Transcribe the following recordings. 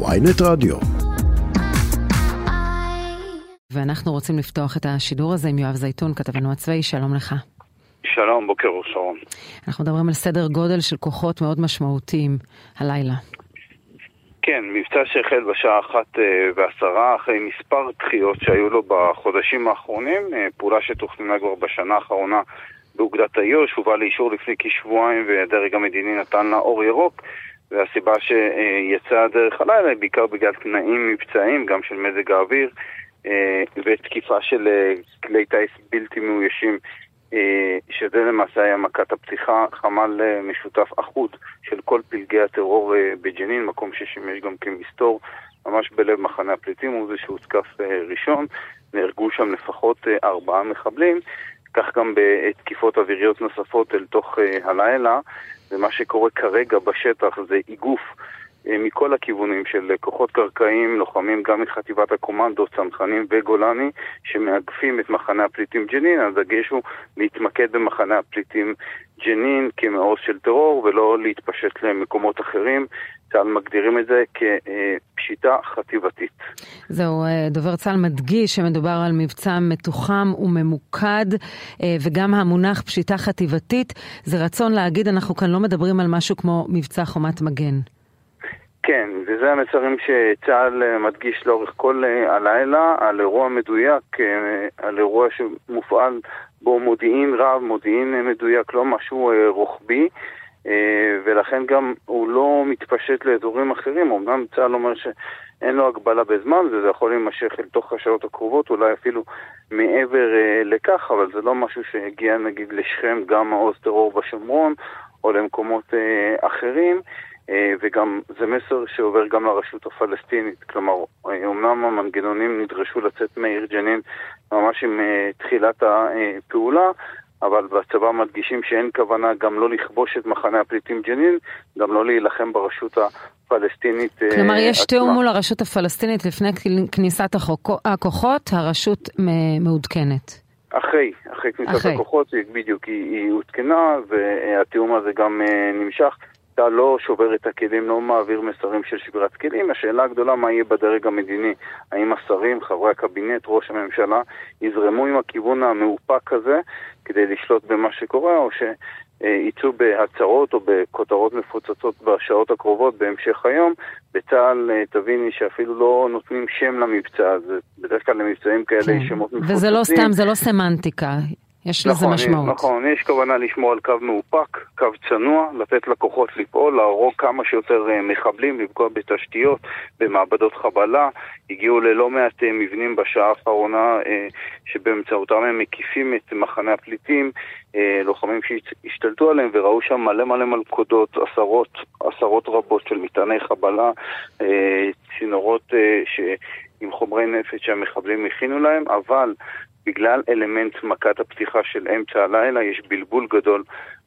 ויינט רדיו. ואנחנו רוצים לפתוח את השידור הזה עם יואב זייתון, כתבנו הצבאי, שלום לך. שלום, בוקר אור שרון. אנחנו מדברים על סדר גודל של כוחות מאוד משמעותיים הלילה. כן, מבצע שהחל בשעה אחת אה, ועשרה אחרי מספר דחיות שהיו לו בחודשים האחרונים, אה, פעולה שתוכננה כבר בשנה האחרונה באוגדת איו"ש, הובא לאישור לפני כשבועיים והדרג המדיני נתן לה אור ירוק והסיבה שיצאה דרך הלילה היא בעיקר בגלל תנאים מבצעיים, גם של מזג האוויר אה, ותקיפה של כלי טיס בלתי מאוישים שזה למעשה היה מכת הפתיחה, חמ"ל משותף אחוד של כל פלגי הטרור בג'נין, מקום ששימש גם כמסתור, ממש בלב מחנה הפליטים, הוא זה שהותקף ראשון, נהרגו שם לפחות ארבעה מחבלים, כך גם בתקיפות אוויריות נוספות אל תוך הלילה, ומה שקורה כרגע בשטח זה איגוף מכל הכיוונים של כוחות קרקעיים, לוחמים גם מחטיבת הקומנדו, צנחנים וגולני, שמאגפים את מחנה הפליטים ג'נין. הדגש הוא להתמקד במחנה הפליטים ג'נין כמעוז של טרור ולא להתפשט למקומות אחרים. צה"ל מגדירים את זה כפשיטה חטיבתית. זהו, דובר צה"ל מדגיש שמדובר על מבצע מתוחם וממוקד, וגם המונח פשיטה חטיבתית זה רצון להגיד, אנחנו כאן לא מדברים על משהו כמו מבצע חומת מגן. כן, וזה המסרים שצה"ל מדגיש לאורך כל הלילה, על אירוע מדויק, על אירוע שמופעל בו מודיעין רב, מודיעין מדויק, לא משהו רוחבי, ולכן גם הוא לא מתפשט לאזורים אחרים, אמנם צה"ל אומר שאין לו הגבלה בזמן, וזה יכול להימשך אל תוך השעות הקרובות, אולי אפילו מעבר לכך, אבל זה לא משהו שהגיע נגיד לשכם גם מעוז טרור בשומרון, או למקומות אחרים. וגם זה מסר שעובר גם לרשות הפלסטינית, כלומר, אמנם המנגנונים נדרשו לצאת מעיר ג'נין ממש עם תחילת הפעולה, אבל בצבא מדגישים שאין כוונה גם לא לכבוש את מחנה הפליטים ג'נין, גם לא להילחם ברשות הפלסטינית כלומר, יש תיאום מול הרשות הפלסטינית לפני כניסת הכוחות, הרשות מעודכנת. אחרי, אחרי כניסת אחרי. הכוחות, בדיוק, היא, היא עודכנה והתיאום הזה גם נמשך. אתה לא שובר את הכלים, לא מעביר מסרים של שבירת כלים. השאלה הגדולה מה יהיה בדרג המדיני. האם השרים, חברי הקבינט, ראש הממשלה, יזרמו עם הכיוון המאופק הזה כדי לשלוט במה שקורה, או שיצאו בהצהרות או בכותרות מפוצצות בשעות הקרובות בהמשך היום. בצה"ל תביני שאפילו לא נותנים שם למבצע הזה. בדרך כלל למבצעים כאלה כן. שמות מפוצצים. וזה לא סתם, זה לא סמנטיקה. יש לזה נכון, משמעות. נכון, יש כוונה לשמור על קו מאופק, קו צנוע, לתת לכוחות לפעול, להרוג כמה שיותר מחבלים, לפגוע בתשתיות, במעבדות חבלה. הגיעו ללא מעט מבנים בשעה האחרונה שבאמצעותם הם מקיפים את מחנה הפליטים, לוחמים שהשתלטו עליהם וראו שם מלא מלא מלכודות, עשרות, עשרות רבות של מטעני חבלה, צינורות ש... עם חומרי נפץ שהמחבלים הכינו להם, אבל בגלל אלמנט מכת הפתיחה של אמצע הלילה יש בלבול גדול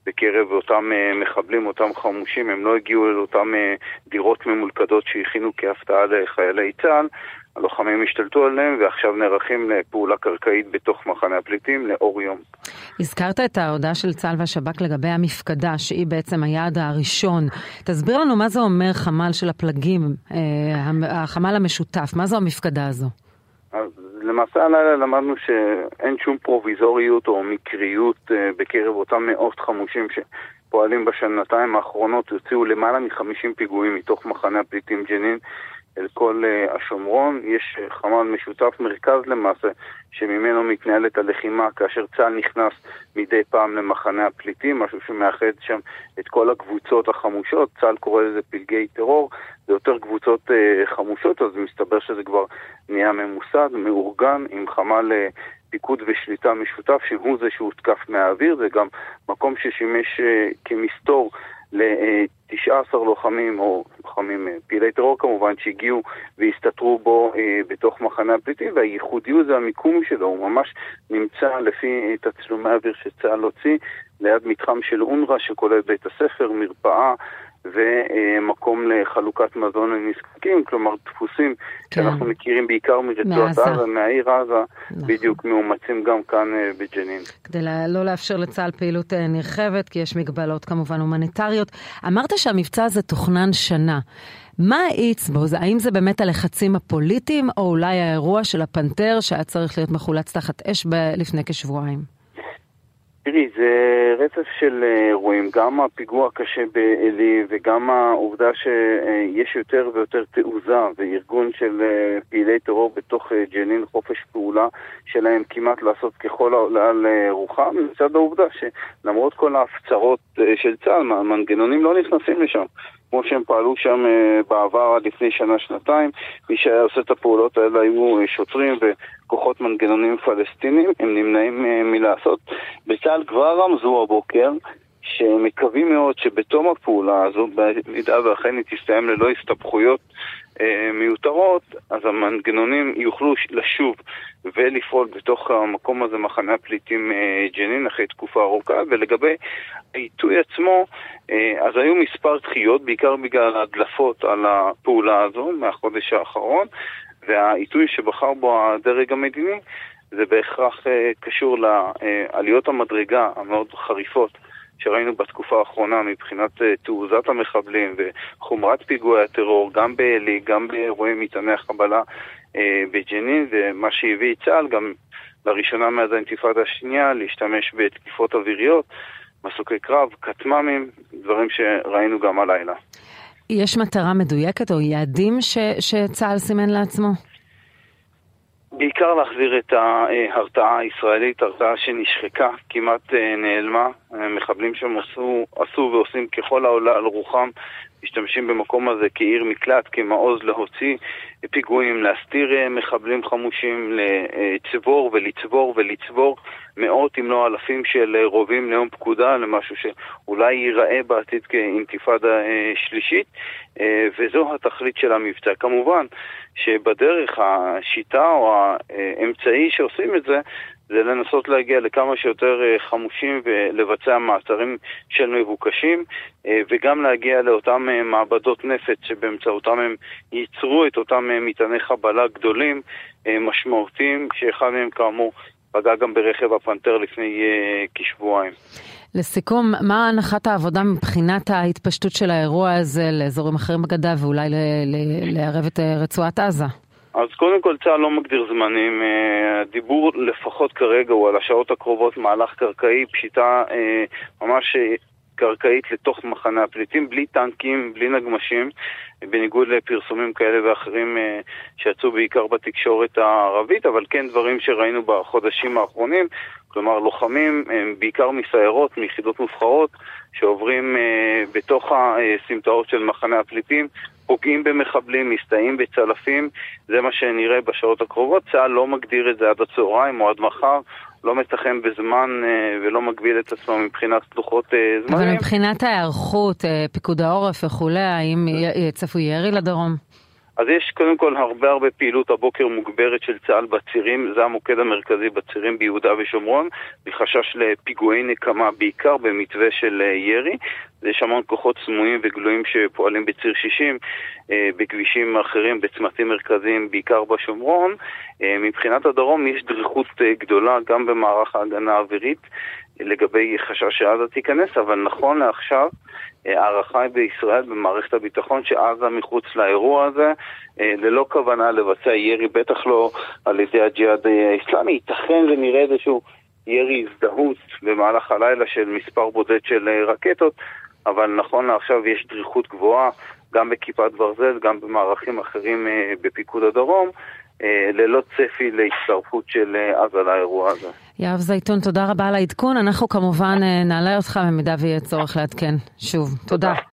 בקרב אותם מחבלים, אותם חמושים, הם לא הגיעו אל אותם דירות ממולכדות שהכינו כהפתעה לחיילי צה"ל, הלוחמים השתלטו עליהם ועכשיו נערכים לפעולה קרקעית בתוך מחנה הפליטים לאור יום. הזכרת את ההודעה של צה"ל והשב"כ לגבי המפקדה, שהיא בעצם היעד הראשון. תסביר לנו מה זה אומר חמ"ל של הפלגים, החמ"ל המשותף, מה זו המפקדה הזו? למעשה הלילה למדנו שאין שום פרוביזוריות או מקריות בקרב אותם מאות חמושים שפועלים בשנתיים האחרונות, הוציאו למעלה מ-50 פיגועים מתוך מחנה הפליטים ג'נין אל כל השומרון. יש חמ"ל משותף, מרכז למעשה, שממנו מתנהלת הלחימה כאשר צה"ל נכנס מדי פעם למחנה הפליטים, משהו שמאחד שם את כל הקבוצות החמושות, צה"ל קורא לזה פלגי טרור, זה יותר קבוצות חמושות, אז מסתבר שזה כבר נהיה ממוסד, מאורגן, עם חמ"ל פיקוד ושליטה משותף, שהוא זה שהותקף מהאוויר, זה גם מקום ששימש כמסתור ל-19 לוחמים, או לוחמים פעילי טרור כמובן, שהגיעו והסתתרו בו אה, בתוך מחנה הפליטים, והייחודיות זה המיקום שלו, הוא ממש נמצא לפי תצלומי האוויר שצה"ל הוציא, ליד מתחם של אונר"א שכולל בית הספר, מרפאה, ומקום לחלוקת מזון לנזקקים, כלומר דפוסים כן. שאנחנו מכירים בעיקר מרצועת עזה, מהעיר עזה, נכון. בדיוק מאומצים גם כאן בג'נין. כדי לא לאפשר לצה"ל פעילות נרחבת, כי יש מגבלות כמובן הומניטריות. אמרת שהמבצע הזה תוכנן שנה. מה האיץ בו? האם זה באמת הלחצים הפוליטיים, או אולי האירוע של הפנתר שהיה צריך להיות מחולץ תחת אש ב- לפני כשבועיים? תראי, זה רצף של אה, אירועים, גם הפיגוע הקשה בעלי וגם העובדה שיש יותר ויותר תעוזה וארגון של אה, פעילי טרור בתוך אה, ג'נין, חופש פעולה שלהם כמעט לעשות ככל העולה על רוחם, לצד העובדה שלמרות כל ההפצרות של צה"ל, המנגנונים לא נכנסים לשם. כמו שהם פעלו שם בעבר עד לפני שנה-שנתיים, מי שהיה עושה את הפעולות האלה היו שוטרים כוחות מנגנונים פלסטינים, הם נמנעים אה, מלעשות. בצה"ל כבר רמזו הבוקר שהם מקווים מאוד שבתום הפעולה הזו, במידה ואכן היא תסתיים ללא הסתבכויות אה, מיותרות, אז המנגנונים יוכלו לשוב ולפעול בתוך המקום הזה, מחנה הפליטים אה, ג'נין, אחרי תקופה ארוכה. ולגבי העיתוי עצמו, אה, אז היו מספר דחיות, בעיקר בגלל הדלפות על הפעולה הזו מהחודש האחרון. והעיתוי שבחר בו הדרג המדיני זה בהכרח אה, קשור לעליות המדרגה המאוד חריפות שראינו בתקופה האחרונה מבחינת אה, תעוזת המחבלים וחומרת פיגועי הטרור, גם בעלי, גם באירועי מטעני החבלה אה, בג'נין, ומה שהביא צה"ל גם לראשונה מאז האינתיפאדה השנייה להשתמש בתקיפות אוויריות, מסוקי קרב, כטמ"מים, דברים שראינו גם הלילה. יש מטרה מדויקת או יעדים ש, שצה"ל סימן לעצמו? בעיקר להחזיר את ההרתעה הישראלית, הרתעה שנשחקה, כמעט אה, נעלמה. מחבלים שם עשו, עשו ועושים ככל העולה על רוחם, משתמשים במקום הזה כעיר מקלט, כמעוז להוציא פיגועים, להסתיר אה, מחבלים חמושים, לצבור ולצבור ולצבור מאות אם לא אלפים של אה, רובים נאום פקודה למשהו שאולי ייראה בעתיד כאינתיפאדה שלישית, וזו התכלית של המבצע. כמובן שבדרך השיטה או האמצעי שעושים את זה זה לנסות להגיע לכמה שיותר אה, חמושים ולבצע מעצרים של מבוקשים אה, וגם להגיע לאותם אה, מעבדות נפץ שבאמצעותם הם ייצרו את אותם מטעני חבלה גדולים, משמעותיים, שאחד מהם כאמור פגע גם ברכב הפנתר לפני כשבועיים. לסיכום, מה הנחת העבודה מבחינת ההתפשטות של האירוע הזה לאזורים אחרים בגדה ואולי לערב את רצועת עזה? אז קודם כל צה"ל לא מגדיר זמנים, אה, הדיבור לפחות כרגע הוא על השעות הקרובות מהלך קרקעי, פשיטה אה, ממש אה, קרקעית לתוך מחנה הפליטים, בלי טנקים, בלי נגמשים, בניגוד לפרסומים כאלה ואחרים שיצאו בעיקר בתקשורת הערבית, אבל כן דברים שראינו בחודשים האחרונים, כלומר לוחמים, בעיקר מסיירות, מיחידות מובחרות, שעוברים בתוך הסמטאות של מחנה הפליטים, פוגעים במחבלים, מסתייעים בצלפים, זה מה שנראה בשעות הקרובות. צה"ל לא מגדיר את זה עד הצהריים או עד מחר, לא מתחם בזמן אה, ולא מגביל את עצמו מבחינת לוחות אה, זמנים. אבל מבחינת ההיערכות, אה, פיקוד העורף וכולי, האם צפוי ירי לדרום? אז יש קודם כל הרבה הרבה פעילות הבוקר מוגברת של צה"ל בצירים, זה המוקד המרכזי בצירים ביהודה ושומרון, מחשש לפיגועי נקמה בעיקר במתווה של ירי. יש המון כוחות סמויים וגלויים שפועלים בציר 60, אה, בכבישים אחרים, בצמתים מרכזיים, בעיקר בשומרון. אה, מבחינת הדרום יש דריכות אה, גדולה גם במערך ההגנה האווירית לגבי חשש שעזה תיכנס, אבל נכון לעכשיו הערכה בישראל במערכת הביטחון שעזה מחוץ לאירוע הזה, ללא כוונה לבצע ירי, בטח לא על ידי הג'יהאד האסלאמי. ייתכן ונראה איזשהו ירי הזדהות במהלך הלילה של מספר בודד של רקטות, אבל נכון לעכשיו יש דריכות גבוהה גם בכיפת ברזל, גם במערכים אחרים אה, בפיקוד הדרום, אה, ללא צפי להצטרפות של אה, עזה לאירוע הזה. יהב זייתון, תודה רבה על העדכון. אנחנו כמובן נעלה אותך במידה ויהיה צורך לעדכן שוב. תודה.